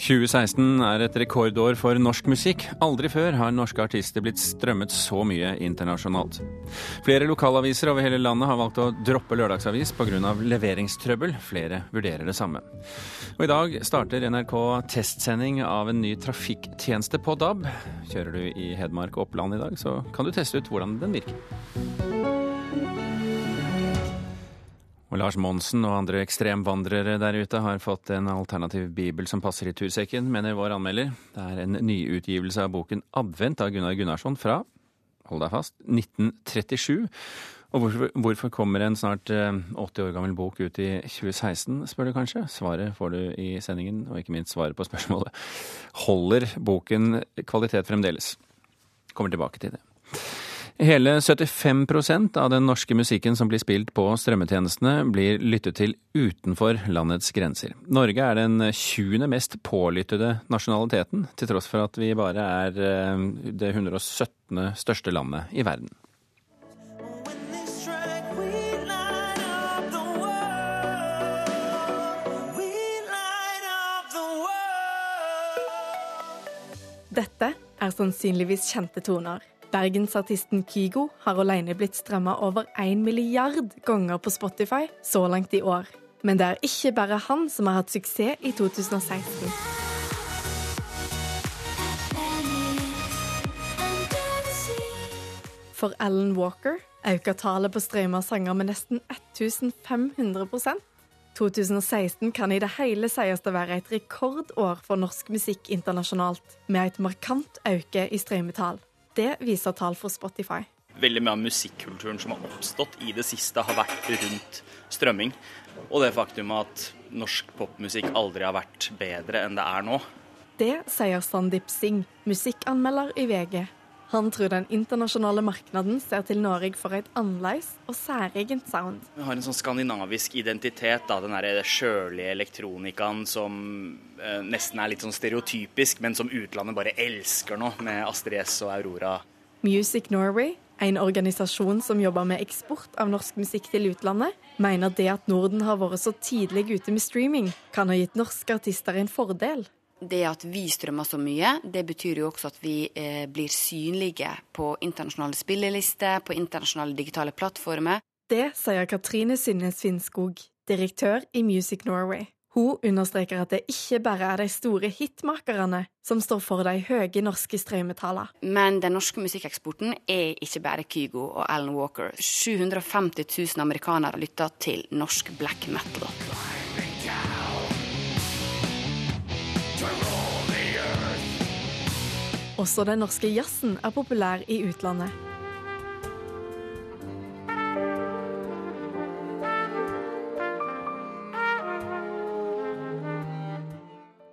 2016 er et rekordår for norsk musikk. Aldri før har norske artister blitt strømmet så mye internasjonalt. Flere lokalaviser over hele landet har valgt å droppe lørdagsavis pga. leveringstrøbbel. Flere vurderer det samme. Og I dag starter NRK testsending av en ny trafikktjeneste på DAB. Kjører du i Hedmark og Oppland i dag, så kan du teste ut hvordan den virker. Og Lars Monsen og andre ekstremvandrere der ute har fått en alternativ bibel som passer i tursekken, mener vår anmelder. Det er en nyutgivelse av boken Advent av Gunnar Gunnarsson fra, hold deg fast, 1937. Og hvorfor, hvorfor, kommer en snart 80 eh, år gammel bok ut i 2016, spør du kanskje? Svaret får du i sendingen, og ikke minst svaret på spørsmålet. Holder boken kvalitet fremdeles? Kommer tilbake til det. Hele 75% av den norske musikken som blir spilt på strømmetjenestene, blir lyttet til utenfor landets grenser. Norge er den 20. mest pålyttede nasjonaliteten, til tross for at vi bare er eh, det 117. største landet i verden. Dette er sannsynligvis kjente toner. Bergensartisten Kygo har alene blitt strømma over én milliard ganger på Spotify så langt i år. Men det er ikke bare han som har hatt suksess i 2016. For Alan Walker øker tallet på strømma sanger med nesten 1500% 2016 kan i det hele sies å være et rekordår for norsk musikk internasjonalt, med et markant øke i strømmetall. Det viser tall for Spotify. Veldig mye av musikkulturen som har oppstått i det siste, har vært rundt strømming. Og det faktum at norsk popmusikk aldri har vært bedre enn det er nå. Det sier Sandeep Singh, musikkanmelder i VG. Han tror den internasjonale markedet ser til Norge for et annerledes og særegent sound. Vi har en sånn skandinavisk identitet, da, den sjølige elektronikaen som eh, nesten er litt sånn stereotypisk, men som utlandet bare elsker nå, med Astrid S og Aurora. Music Norway, en organisasjon som jobber med eksport av norsk musikk til utlandet, mener det at Norden har vært så tidlig ute med streaming, kan ha gitt norske artister en fordel det at vi strømmer så mye, det betyr jo også at vi eh, blir synlige på internasjonale spillelister, på internasjonale digitale plattformer. Det sier Katrine Synnes Finnskog, direktør i Music Norway. Hun understreker at det ikke bare er de store hitmakerne som står for de høye norske strømmetallene. Men den norske musikkeksporten er ikke bare Kygo og Alan Walker. 750 000 amerikanere lytter til norsk black metal. Også den norske jazzen er populær i utlandet.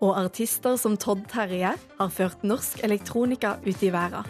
Og artister som Todd Terje har ført norsk elektronika ut i verden.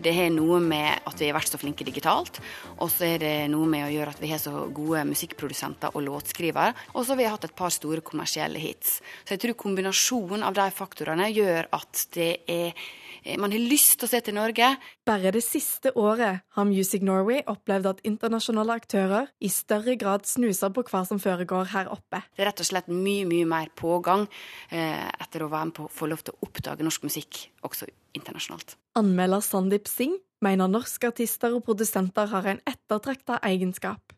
Det har noe med at vi har vært så flinke digitalt, og så er det noe med å gjøre at vi har så gode musikkprodusenter og låtskrivere. Og så har vi hatt et par store kommersielle hits. Så jeg tror kombinasjonen av de faktorene gjør at det er eh, man har lyst til å se til Norge. Bare det siste året har Music Norway opplevd at internasjonale aktører i større grad snuser på hva som foregår her oppe. Det er rett og slett mye, mye mer pågang eh, etter å være med på å få lov til å oppdage norsk musikk også internasjonalt. Anmelder Sandeep Singh mener norske artister og produsenter har en ettertrakta egenskap.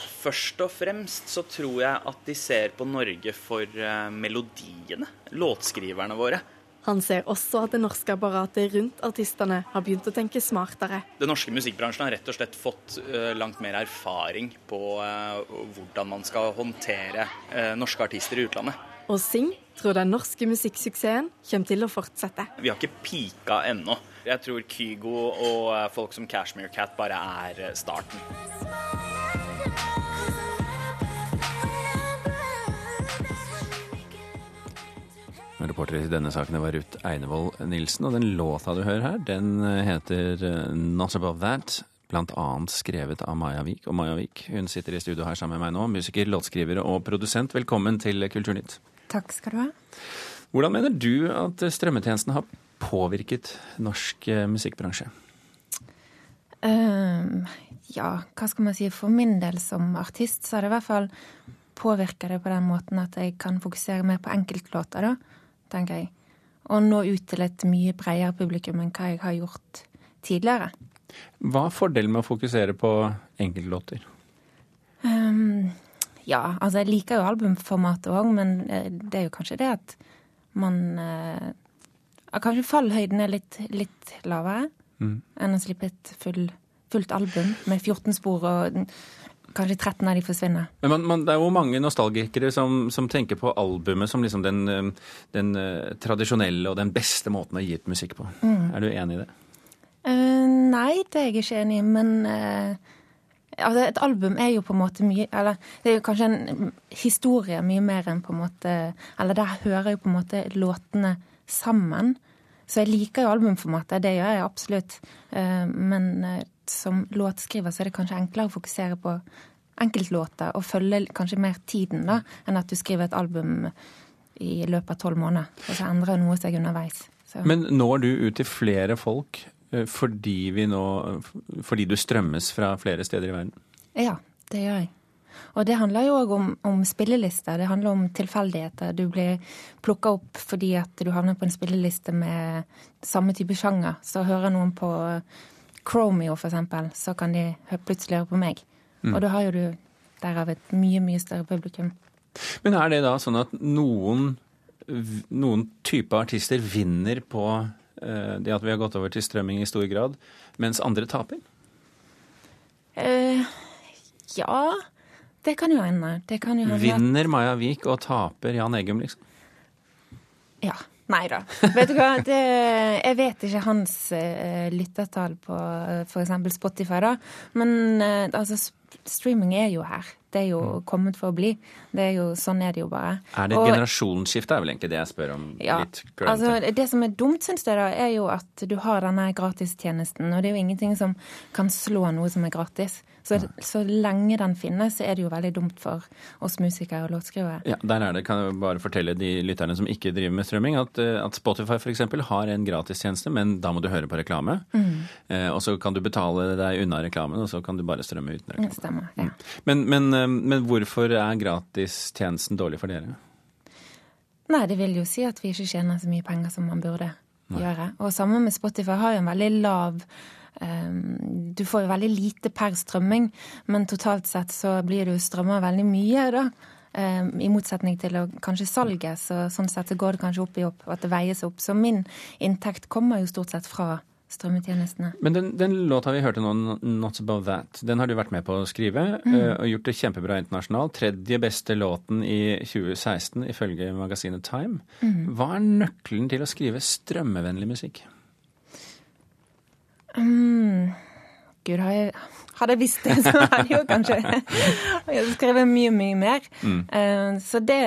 Først og fremst så tror jeg at de ser på Norge for eh, melodiene, låtskriverne våre. Han ser også at det norske apparatet rundt artistene har begynt å tenke smartere. Den norske musikkbransjen har rett og slett fått uh, langt mer erfaring på uh, hvordan man skal håndtere norske artister i utlandet. Og Sing tror den norske musikksuksessen kommer til å fortsette. Vi har ikke pika ennå. Jeg tror Kygo og eh, folk som Cashmere Cat bare er eh, starten. Reporter i denne saken var Ruth Einevold Nilsen, og den låta du hører her, den eh, heter Not Above That. Blant annet skrevet av Maja Vik. Og Maja Vik hun sitter i studio her sammen med meg nå, musiker, låtskriver og produsent. Velkommen til Kulturnytt. Takk skal du ha. Hvordan mener du at strømmetjenesten har påvirket norsk eh, musikkbransje? Um, ja, hva skal man si, for min del som artist, så har det i hvert fall påvirka det på den måten at jeg kan fokusere mer på enkeltlåter, da, tenker jeg. Og nå ut til et mye bredere publikum enn hva jeg har gjort tidligere. Hva er fordelen med å fokusere på enkeltlåter? Um, ja, altså jeg liker jo albumformatet òg, men eh, det er jo kanskje det at man uh, Kanskje fallhøyden er litt, litt lavere mm. enn å slippe et full, fullt album med 14 spor og kanskje 13 av de forsvinner. Men man, man, Det er jo mange nostalgikere som, som tenker på albumet som liksom den, eh, den uh, tradisjonelle og den beste måten å gi ut musikk på. Mm. Er du enig i det? Uh, nei, det er jeg ikke enig i. Men uh, altså et album er jo på en måte mye Eller det er jo kanskje en historie mye mer enn på en måte Eller der hører jo på en måte låtene sammen. Så jeg liker jo albumformatet, det gjør jeg absolutt. Men som låtskriver så er det kanskje enklere å fokusere på enkeltlåter og følge kanskje mer tiden da, enn at du skriver et album i løpet av tolv måneder, og så endrer noe seg underveis. Så. Men når du ut til flere folk eh, fordi, nå, fordi du strømmes fra flere steder i verden? Ja, det gjør jeg. Og det handler jo òg om, om, spillelister. Det handler om tilfeldigheter. Du blir plukka opp fordi at du havner på en spilleliste med samme type sjanger. Så hører noen på Chromeo, eksempel, så kan de plutselig høre på meg. Mm. Og da har jo du derav et mye, mye større publikum. Men er det da sånn at noen, noen type artister vinner på uh, det at vi har gått over til strømming i stor grad, mens andre taper? Uh, ja, det kan jo hende. Kan jo hende. Vinner Maja Vik og taper Jan Eggum, liksom? Ja. Nei da. Vet du hva, det, jeg vet ikke hans uh, lyttertall på uh, f.eks. Spotify, da. Men uh, altså, streaming er jo her. Det er jo mm. kommet for å bli. Det er jo, sånn er det jo bare. Er det et generasjonsskifte, er vel egentlig det jeg spør om? Ja, litt altså Det som er dumt, syns jeg, da, er jo at du har denne gratistjenesten. Og det er jo ingenting som kan slå noe som er gratis. Så, så, lenge den finnes, så er det jo veldig dumt for oss musikere og låtskrivere. Ja, der er det, kan jeg bare fortelle de lytterne som ikke driver med strømming, at, eh, at Spotify f.eks. har en gratistjeneste, men da må du høre på reklame. Mm. Eh, og så kan du betale deg unna reklamen, og så kan du bare strømme uten reklame. Stemmer, ja. Men, men, eh, men hvorfor er gratistjenesten dårlig for dere? Nei, det vil jo si at vi ikke tjener så mye penger som man burde Nei. gjøre. Og sammen med Spotify har jo en veldig lav um, du får jo veldig lite per strømming, men totalt sett så blir jo strømma veldig mye, da. Ehm, I motsetning til å kanskje salget, så sånn sett så går det kanskje opp i opp, at det veies opp. Så min inntekt kommer jo stort sett fra strømmetjenestene. Men den, den låta vi hørte nå, 'Not About That', den har du vært med på å skrive mm. uh, og gjort det kjempebra internasjonalt. Tredje beste låten i 2016 ifølge magasinet Time. Mm. Hva er nøkkelen til å skrive strømmevennlig musikk? Gud, har jeg, hadde jeg visst det, så hadde jeg jo kanskje jeg skrevet mye, mye mer. Mm. Uh, så det,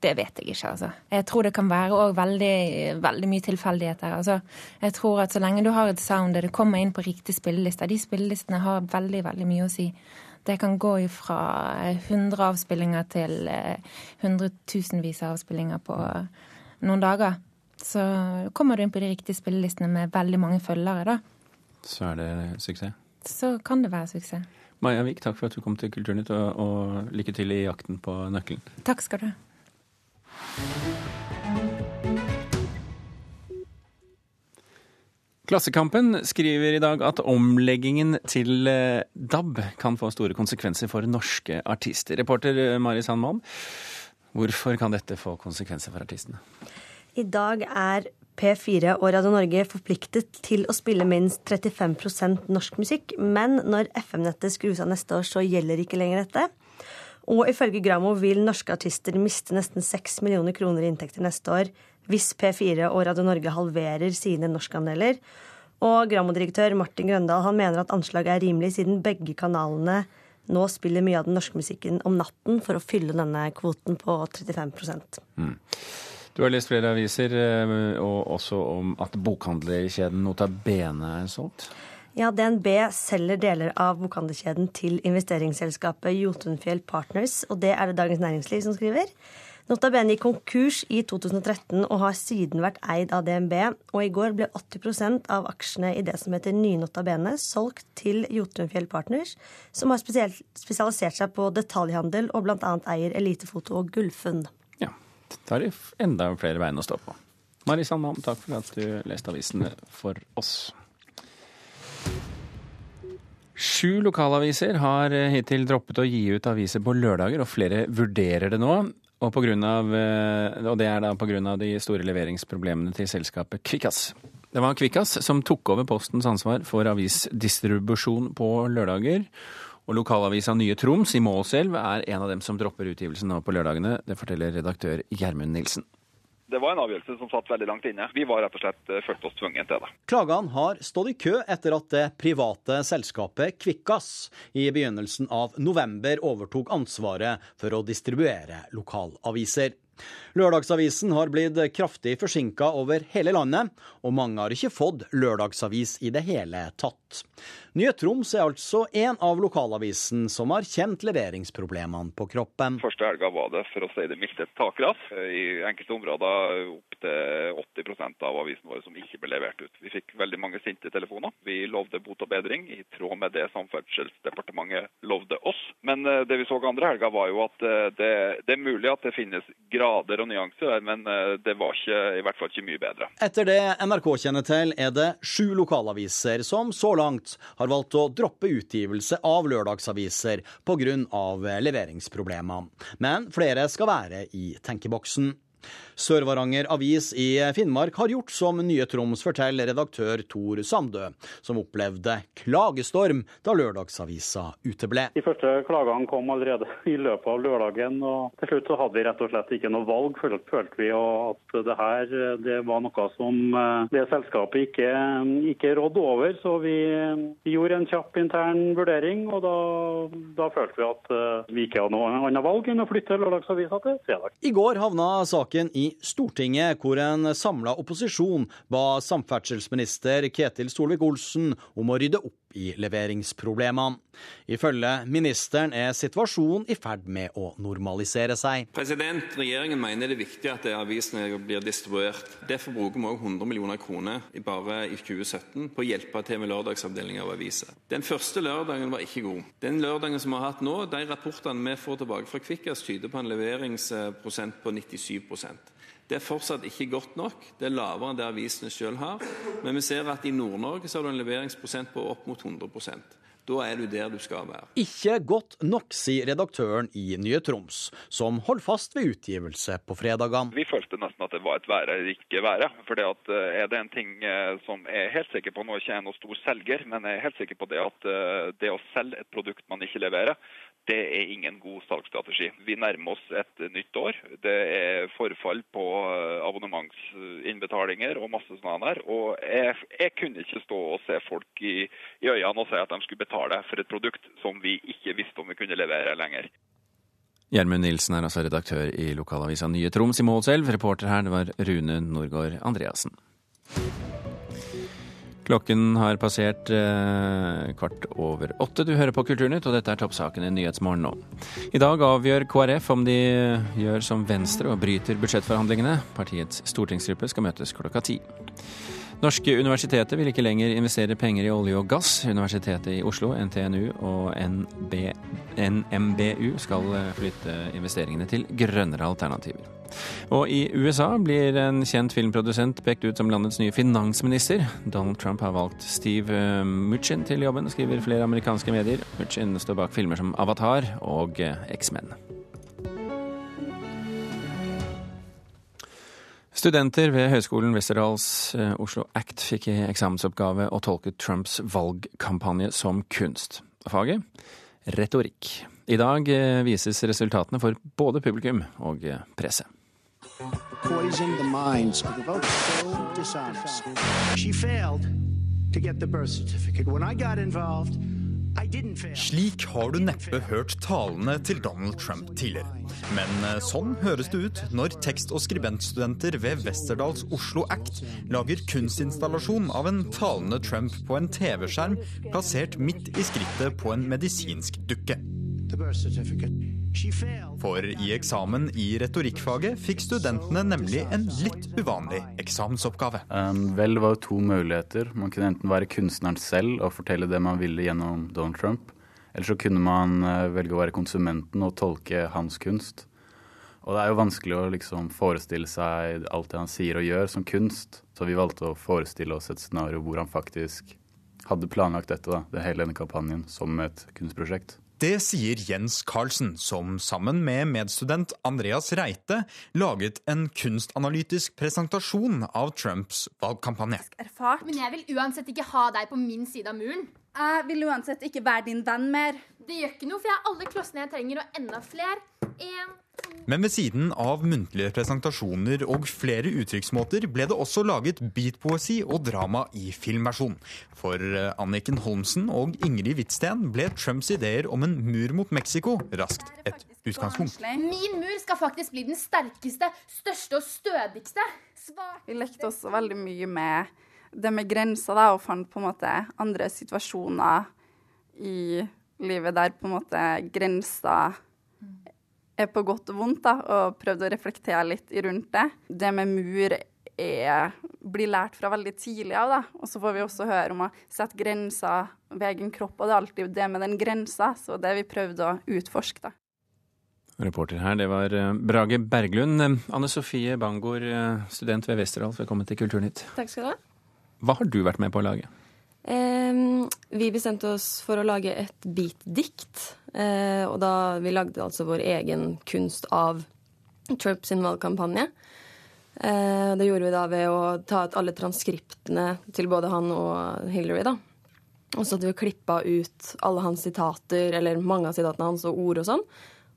det, vet jeg ikke, altså. Jeg tror det kan være òg veldig, veldig mye tilfeldigheter. Altså, jeg tror at så lenge du har et sound der du kommer inn på riktig spillelister De spillelistene har veldig, veldig mye å si. Det kan gå fra 100 avspillinger til uh, hundretusenvis av avspillinger på noen dager. Så kommer du inn på de riktige spillelistene med veldig mange følgere, da så er det suksess? Så kan det være suksess. Maja Vik, takk for at du kom til Kulturnytt, og, og lykke til i jakten på nøkkelen. Takk skal du ha. Klassekampen skriver i dag at omleggingen til eh, DAB kan få store konsekvenser for norske artister. Reporter eh, Mari Sandmann, hvorfor kan dette få konsekvenser for artistene? I dag er P4 og Radio Norge forpliktet til å spille minst 35% norsk musikk, men når FM-nettet skrus av neste år, så gjelder ikke lenger dette. Og ifølge Gramo vil norske artister miste nesten 6 millioner kroner i inntekter neste år hvis P4 og Radio Norge halverer sine norskandeler. Og Gramo-direktør Martin Grøndal han mener at anslaget er rimelig, siden begge kanalene nå spiller mye av den norske musikken om natten for å fylle denne kvoten på 35 mm. Du har lest flere aviser, eh, og også om at bokhandlerkjeden Nota Bene er solgt? Ja, DNB selger deler av bokhandlerkjeden til investeringsselskapet Jotunfjell Partners, og det er det Dagens Næringsliv som skriver. Nota Bene gikk konkurs i 2013 og har siden vært eid av DNB. Og i går ble 80% av aksjene i det som heter Ny-Nota Bene, solgt til Jotunfjell Partners, som har spesialisert seg på detaljhandel og bl.a. eier Elitefoto og Gullfunn. Da har de enda flere bein å stå på. Marisann Mam, takk for at du leste avisene for oss. Sju lokalaviser har hittil droppet å gi ut aviser på lørdager, og flere vurderer det nå. Og, av, eh, og det er da pga. de store leveringsproblemene til selskapet Kvikkas. Det var Kvikkas som tok over Postens ansvar for avisdistribusjon på lørdager. Og lokalavisa Nye Troms i Målselv er en av dem som dropper utgivelsen nå på lørdagene. Det forteller redaktør Gjermund Nilsen. Det var en avgjørelse som satt veldig langt inne. Vi var rett og slett følte følt oss tvunget til det. Klagene har stått i kø etter at det private selskapet Kvikkas i begynnelsen av november overtok ansvaret for å distribuere lokalaviser. Lørdagsavisen har blitt kraftig forsinka over hele landet, og mange har ikke fått lørdagsavis i det hele tatt. Nye Troms er altså en av lokalavisen som har kjent leveringsproblemene på kroppen. Første helga var det, for å si det mildt, et takras. I enkelte områder opptil 80% av avisen vår som ikke ble levert ut. Vi fikk veldig mange sinte telefoner. Vi lovde bot og bedring, i tråd med det Samferdselsdepartementet lovde oss. Men eh, det vi så andre helga, var jo at eh, det, det er mulig at det finnes grader og nyanser men eh, det var ikke, i hvert fall ikke mye bedre. Etter det NRK kjenner til, er det sju lokalaviser som så langt har valgt å droppe utgivelse av lørdagsaviser pga. leveringsproblemer. Men flere skal være i tenkeboksen. Sør-Varanger Avis i Finnmark har gjort som Nye Troms, forteller redaktør Tor Sandø, som opplevde klagestorm da lørdagsavisa uteble. De første klagene kom allerede i løpet av lørdagen, og til slutt så hadde vi rett og slett ikke noe valg. Følte vi at det her det var noe som eh, det selskapet ikke, ikke rådde over. Så vi gjorde en kjapp intern vurdering, og da, da følte vi at eh, vi ikke hadde noe annet valg enn å flytte lørdagsavisa til fredag. I går havna saken i Stortinget, hvor en samla opposisjon ba samferdselsminister Ketil Solvik-Olsen om å rydde opp i leveringsproblemene. Ifølge ministeren er situasjonen i ferd med å normalisere seg. President, Regjeringen mener det er viktig at avisene blir distribuert. Derfor bruker vi også 100 millioner kroner bare i 2017 på å hjelpe til med lørdagsavdeling av aviser. Den første lørdagen var ikke god. Den lørdagen som vi har hatt nå, de rapportene vi får tilbake fra Kvikkas, tyder på en leveringsprosent på 97 det er fortsatt ikke godt nok. Det er lavere enn det avisene selv har. Men vi ser at i Nord-Norge har du en leveringsprosent på opp mot 100% da er du der du skal være. Ikke godt nok, sier redaktøren i Nye Troms, som holder fast ved utgivelse på fredagene. Vi følte nesten at det var et være eller ikke være. For eh, er det en ting eh, som jeg er helt sikker på, nå er jeg ikke noen stor selger, men jeg er helt sikker på det at eh, det å selge et produkt man ikke leverer, det er ingen god salgsstrategi. Vi nærmer oss et nytt år. Det er forfall på abonnementsinnbetalinger og masse sånne der. Og jeg, jeg kunne ikke stå og se folk i, i øynene og si at de skulle betale for et produkt som vi ikke visste om vi kunne levere lenger. Gjermund Nilsen er altså redaktør i lokalavisa Nye Troms i Målselv. Reporter her det var Rune Norgård Andreassen. Klokken har passert eh, kvart over åtte. Du hører på Kulturnytt, og dette er toppsaken i Nyhetsmorgen nå. I dag avgjør KrF om de gjør som Venstre og bryter budsjettforhandlingene. Partiets stortingsgruppe skal møtes klokka ti. Norske universiteter vil ikke lenger investere penger i olje og gass. Universitetet i Oslo, NTNU og NB, NMBU skal flytte investeringene til grønnere alternativer. Og i USA blir en kjent filmprodusent pekt ut som landets nye finansminister. Donald Trump har valgt Steve Muchin til jobben, skriver flere amerikanske medier. Muchin står bak filmer som Avatar og X-Men. Studenter ved Høgskolen Westerdals eh, Oslo Act fikk i eksamensoppgave å tolke Trumps valgkampanje som kunst. Faget retorikk. I dag eh, vises resultatene for både publikum og eh, presse. She failed to get the birth certificate. When I got involved, slik har du neppe hørt talene til Donald Trump tidligere. Men eh, sånn høres det ut når tekst- og skribentstudenter ved Westerdals Oslo Act lager kunstinstallasjon av en talende Trump på en TV-skjerm plassert midt i skrittet på en medisinsk dukke. For i eksamen i retorikkfaget fikk studentene nemlig en litt uvanlig eksamensoppgave. Um, vel, det var jo to muligheter. Man kunne enten være kunstneren selv og fortelle det man ville gjennom Donald Trump. Eller så kunne man uh, velge å være konsumenten og tolke hans kunst. Og det er jo vanskelig å liksom forestille seg alt det han sier og gjør som kunst. Så vi valgte å forestille oss et scenario hvor han faktisk hadde planlagt dette, da, det hele denne kampanjen, som et kunstprosjekt. Det sier Jens Carlsen, som sammen med medstudent Andreas Reite laget en kunstanalytisk presentasjon av Trumps valgkampanje. Erfart. Men jeg vil uansett ikke ha deg på min side av muren. Jeg vil uansett ikke være din venn mer. Det gjør ikke noe, for jeg har alle klossene jeg trenger, og enda flere. En, men ved siden av muntlige presentasjoner og flere uttrykksmåter ble det også laget beatpoesi og drama i filmversjon. For eh, Anniken Holmsen og Ingrid Hvitsten ble Trumps ideer om en mur mot Mexico raskt et utgangspunkt. Min mur skal faktisk bli den sterkeste, største og stødigste. Vi lekte også veldig mye med det med grenser, da, og fant på en måte andre situasjoner i livet der på en måte grenser er på godt og vondt, da, og prøvd å reflektere litt rundt det. Det med mur er, blir lært fra veldig tidlig av, da. Og så får vi også høre om å sette grenser ved egen kropp, og det er alltid det med den grensa. Så det har vi prøvd å utforske, da. Reporter her, det var eh, Brage Berglund. Anne Sofie Bangor, eh, student ved Westerdals, velkommen til Kulturnytt. Takk skal du ha. Hva har du vært med på å lage? Eh, vi bestemte oss for å lage et beatdikt. Eh, og da vi lagde altså vår egen kunst av Trump sin valgkampanje. Eh, det gjorde vi da ved å ta ut alle transkriptene til både han og Hillary, da. Og så hadde vi klippa ut alle hans sitater, eller mange av sitatene hans, og ord og sånn.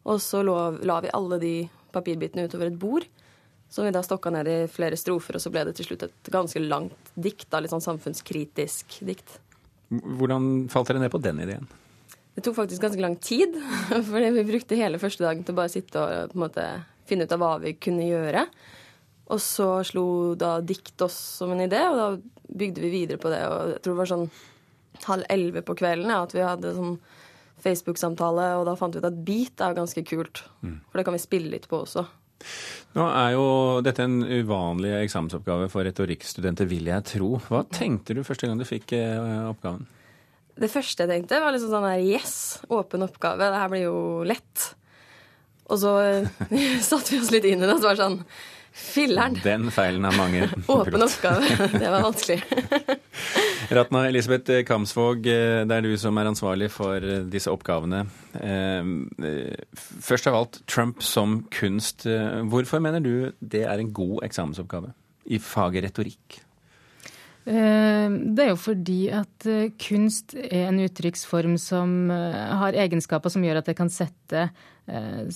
Og så la vi alle de papirbitene utover et bord. Som vi da stokka ned i flere strofer, og så ble det til slutt et ganske langt dikt. da, Litt sånn samfunnskritisk dikt. Hvordan falt dere ned på den ideen? Det tok faktisk ganske lang tid. fordi vi brukte hele første dagen til å bare sitte og på en måte finne ut av hva vi kunne gjøre. Og så slo da dikt oss som en idé, og da bygde vi videre på det. Og jeg tror det var sånn halv elleve på kvelden ja, at vi hadde sånn Facebook-samtale, og da fant vi ut at beat er ganske kult. Mm. For det kan vi spille litt på også. Nå er jo dette en uvanlig eksamensoppgave for retorikkstudenter, vil jeg tro. Hva tenkte du første gang du fikk eh, oppgaven? Det første jeg tenkte, var liksom sånn her Yes, åpen oppgave. Det her blir jo lett. Og så satte vi oss litt inn i det, og så var det sånn Filler'n! Den feilen har mange. Åpen oppgave. Det var vanskelig. Ratna Elisabeth Kamsvåg, eh, det er du som er ansvarlig for eh, disse oppgavene. Eh, først av alt, Trump som kunst. Hvorfor mener du det er en god eksamensoppgave i faget retorikk? Det er jo fordi at kunst er en uttrykksform som har egenskaper som gjør at det kan sette Eh,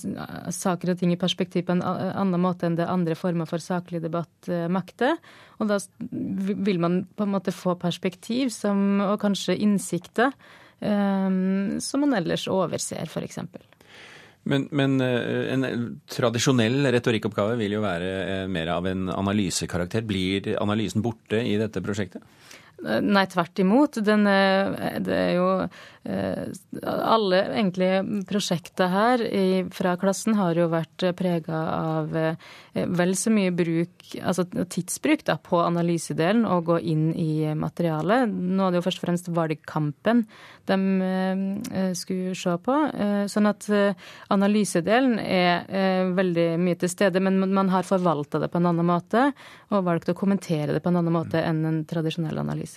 saker og ting i perspektiv på en annen måte enn det andre former for saklig debatt eh, makter. Og da vil man på en måte få perspektiv som, og kanskje innsikter som man ellers overser, f.eks. Men, men, en tradisjonell retorikkoppgave vil jo være mer av en analysekarakter. Blir analysen borte i dette prosjektet? Nei, tvert imot. Den, det er jo Eh, alle egentlig prosjekter her fra klassen har jo vært prega av eh, vel så mye bruk, altså tidsbruk da, på analysedelen og gå inn i materialet. Nå er det jo først og fremst valgkampen de eh, skulle se på. Sånn at analysedelen er veldig mye til stede, men man har forvalta det på en annen måte og valgt å kommentere det på en annen måte enn en tradisjonell analyse.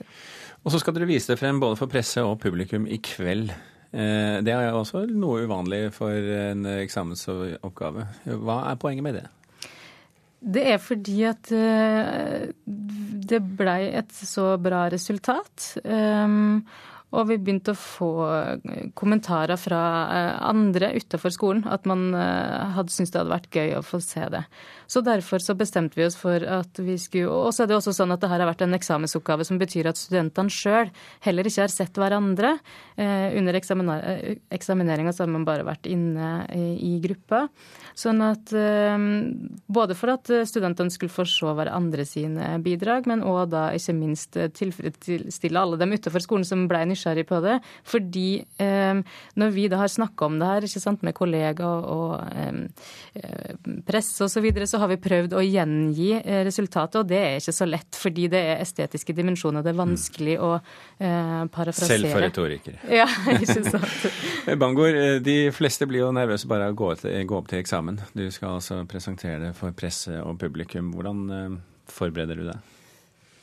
Og så skal dere vise det frem både for presse og publikum i kveld. Eh, det er også noe uvanlig for en eksamensoppgave. Hva er poenget med det? Det er fordi at eh, det blei et så bra resultat. Og vi begynte å få eh, kommentarer fra eh, andre utenfor skolen at man eh, hadde syntes det hadde vært gøy å få se det. Så derfor så bestemte vi oss for at vi skulle Og så er det også sånn at det her har vært en eksamensoppgave som betyr at studentene sjøl heller ikke har sett hverandre. Under eksamineringa så har man bare vært inne i gruppa. Sånn at både for at studentene skulle få se hverandre sine bidrag, men òg da ikke minst tilfredsstille alle dem utenfor skolen som ble nysgjerrige nysgjerrig på det. Fordi eh, når vi da har snakka om det her ikke sant, med kollega og, og eh, presse osv., så, videre, så har vi prøvd å gjengi eh, resultatet, og det er ikke så lett. Fordi det er estetiske dimensjoner. Det er vanskelig å eh, parafrasere. Selv for retorikere. Ja, ikke sant. Bangor, eh, de fleste blir jo nervøse bare av å gå, gå opp til eksamen. Du skal altså presentere det for presse og publikum. Hvordan eh, forbereder du deg?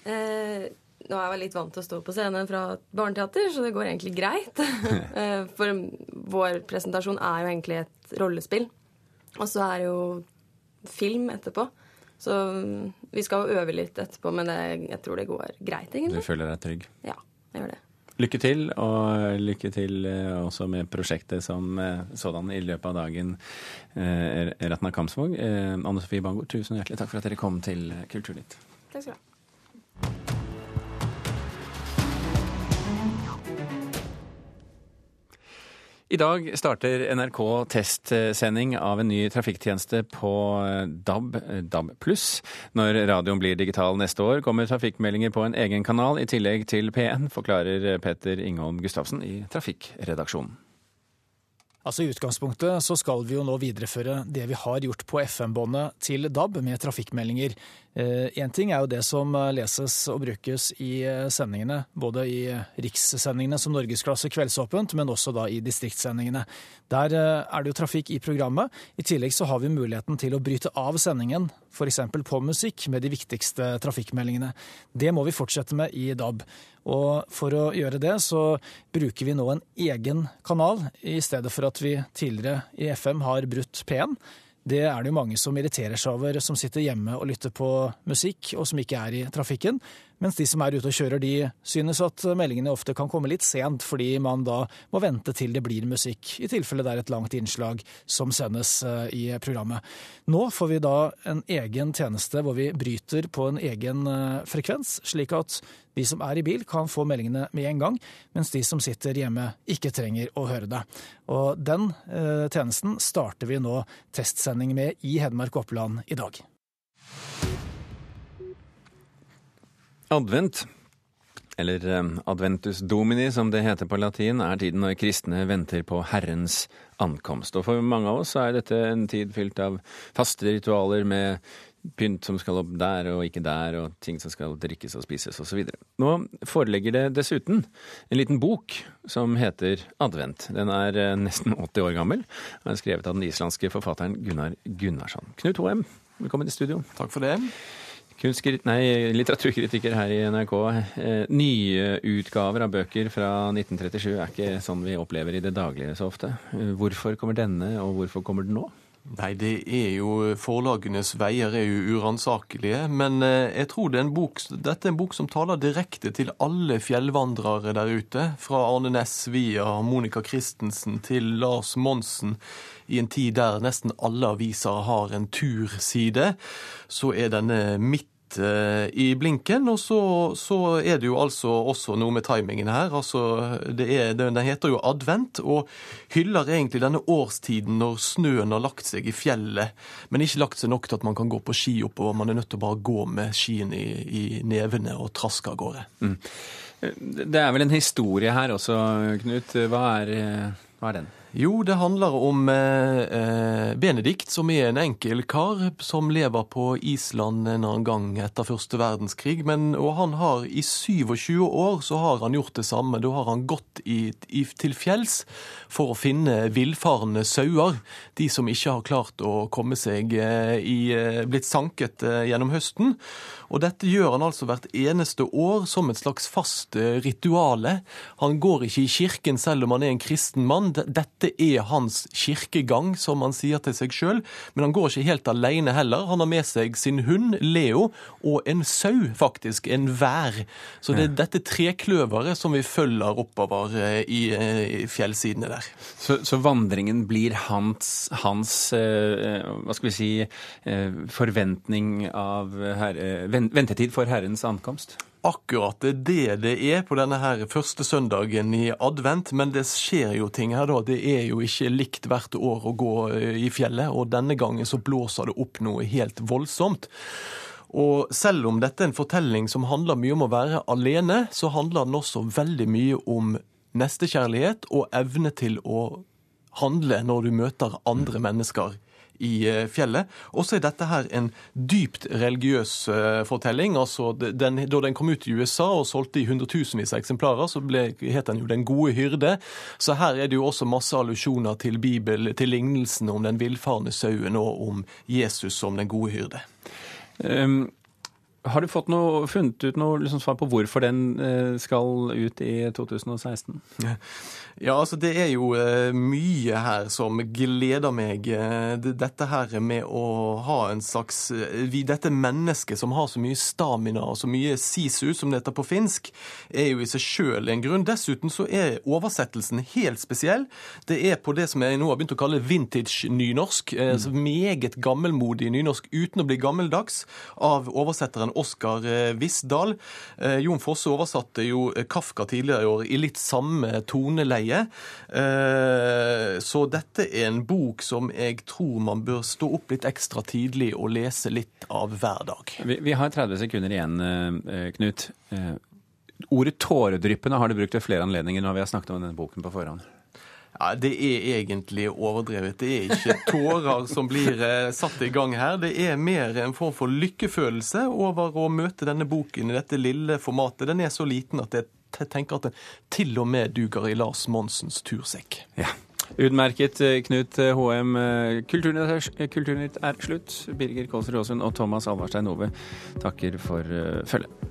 Eh, nå er jeg vel litt vant til å stå på scenen fra barneteater, så det går egentlig greit. eh, for vår presentasjon er jo egentlig et rollespill. Og så er det jo film etterpå. Så vi skal jo øve litt etterpå, men det, jeg tror det går greit, egentlig. Du føler deg trygg? Ja, jeg gjør det. Lykke til, og lykke til eh, også med prosjektet som eh, sådan i løpet av dagen. Ratna Kamsvåg, Anne Sofie Bangor, tusen hjertelig takk for at dere kom til Kulturnytt. Takk skal du ha. I dag starter NRK testsending av en ny trafikktjeneste på DAB, DAB+. Når radioen blir digital neste år, kommer trafikkmeldinger på en egen kanal i tillegg til P1, forklarer Peter Ingholm Gustavsen i Trafikkredaksjonen. Altså I utgangspunktet så skal vi jo nå videreføre det vi har gjort på FM-båndet til DAB med trafikkmeldinger. Én eh, ting er jo det som eh, leses og brukes i eh, sendingene, både i rikssendingene som Norgesklasse Kveldsåpent, men også da i distriktssendingene. Der er det jo trafikk i programmet. I tillegg så har vi muligheten til å bryte av sendingen, f.eks. på musikk, med de viktigste trafikkmeldingene. Det må vi fortsette med i DAB. Og for å gjøre det, så bruker vi nå en egen kanal, i stedet for at vi tidligere i FM har brutt P1. Det er det jo mange som irriterer seg over, som sitter hjemme og lytter på musikk, og som ikke er i trafikken. Mens de som er ute og kjører, de synes at meldingene ofte kan komme litt sent, fordi man da må vente til det blir musikk, i tilfelle det er et langt innslag som sendes eh, i programmet. Nå får vi da en egen tjeneste hvor vi bryter på en egen eh, frekvens, slik at de som er i bil, kan få meldingene med en gang, mens de som sitter hjemme, ikke trenger å høre det. Og den eh, tjenesten starter vi nå testsending med i Hedmark Oppland i dag. Advent, eller eh, adventus domini som det heter på latin, er tiden når kristne venter på Herrens ankomst. Og for mange av oss er dette en tid fylt av faste ritualer med pynt som skal opp der og ikke der, og ting som skal drikkes og spises osv. Nå foreligger det dessuten en liten bok som heter Advent. Den er eh, nesten 80 år gammel og er skrevet av den islandske forfatteren Gunnar Gunnarsson. Knut Hoem, velkommen i studio. Takk for det. Nei, litteraturkritiker her i NRK. Eh, nye utgaver av bøker fra 1937 er ikke sånn vi opplever i det daglige så ofte. Eh, hvorfor kommer denne, og hvorfor kommer den nå? Nei, det er jo Forlagenes veier er jo uransakelige. Men eh, jeg tror det er en bok, dette er en bok som taler direkte til alle fjellvandrere der ute. Fra Arne Næss via Monica Christensen til Lars Monsen. I en tid der nesten alle aviser har en turside, så er denne midt Eh, i blinken. Og så, så, er det jo altså også noe med timingen her. Altså, det er, den heter jo advent, og hyller egentlig denne årstiden når snøen har lagt seg i fjellet, men ikke lagt seg nok til at man kan gå på ski oppover. Man er nødt til å bare gå med skien i, i nevene og traske av gårde. Mm. Det er vel en historie her også, Knut. Hva er, hva er den? Jo, det handler om eh, eh, Benedikt, som er en enkel kar som lever på Island en annen gang etter første verdenskrig. Men, og han har i 27 år så har han gjort det samme. Da har han gått i, i, til fjells for å finne villfarne sauer. De som ikke har klart å komme seg eh, i eh, Blitt sanket eh, gjennom høsten. Og dette gjør han altså hvert eneste år som et slags fast eh, rituale. Han går ikke i kirken selv om han er en kristen mann. Dette er hans kirkegang, som han sier til seg sjøl. Men han går ikke helt alene heller. Han har med seg sin hund Leo og en sau, faktisk. En vær. Så det er dette trekløveret som vi følger oppover eh, i, eh, i fjellsidene der. Så, så, vandringen blir hans, hans hva skal vi si, forventning av herre ventetid for Herrens ankomst? Akkurat det det det er på denne her første søndagen i advent, men det skjer jo ting her, da. Det er jo ikke likt hvert år å gå eh, i fjellet, og denne gangen så blåser det opp noe helt voldsomt. Og selv om dette er en fortelling som handler mye om å være alene, så handler den også veldig mye om nestekjærlighet og evne til å handle når du møter andre mennesker i eh, fjellet. Og så er dette her en dypt religiøs uh, fortelling. altså den, Da den kom ut i USA og solgte i hundretusenvis av eksemplarer, så ble, het den jo Den gode hyrde. Så her er det jo også masse allusjoner til Bibel, til lignelsen om den villfarne sauen og om Jesus som den gode hyrde. Um, har du fått noe, funnet ut noe liksom, svar på hvorfor den uh, skal ut i 2016? Ja, altså det er jo uh, mye her som gleder meg. Uh, dette her med å ha en slags Dette mennesket som har så mye stamina og så mye sisu, som det heter på finsk, er jo i seg sjøl en grunn. Dessuten så er oversettelsen helt spesiell. Det er på det som jeg nå har begynt å kalle vintage-nynorsk. Mm. Meget gammelmodig nynorsk uten å bli gammeldags, av oversetteren Oskar Vissdal. Jon Fosse oversatte jo Kafka tidligere i år i litt samme toneleie. Så dette er en bok som jeg tror man bør stå opp litt ekstra tidlig og lese litt av hver dag. Vi, vi har 30 sekunder igjen, Knut. Ordet tåredryppende har du brukt ved flere anledninger når vi har snakket om denne boken på forhånd. Ja, Det er egentlig overdrevet. Det er ikke tårer som blir satt i gang her. Det er mer en form for lykkefølelse over å møte denne boken i dette lille formatet. Den er så liten at jeg tenker at den til og med duger i Lars Monsens tursekk. Ja. Utmerket, Knut HM. Kulturnytt er slutt. Birger Kålsrud Aasund og Thomas Alvarstein Ove takker for følget.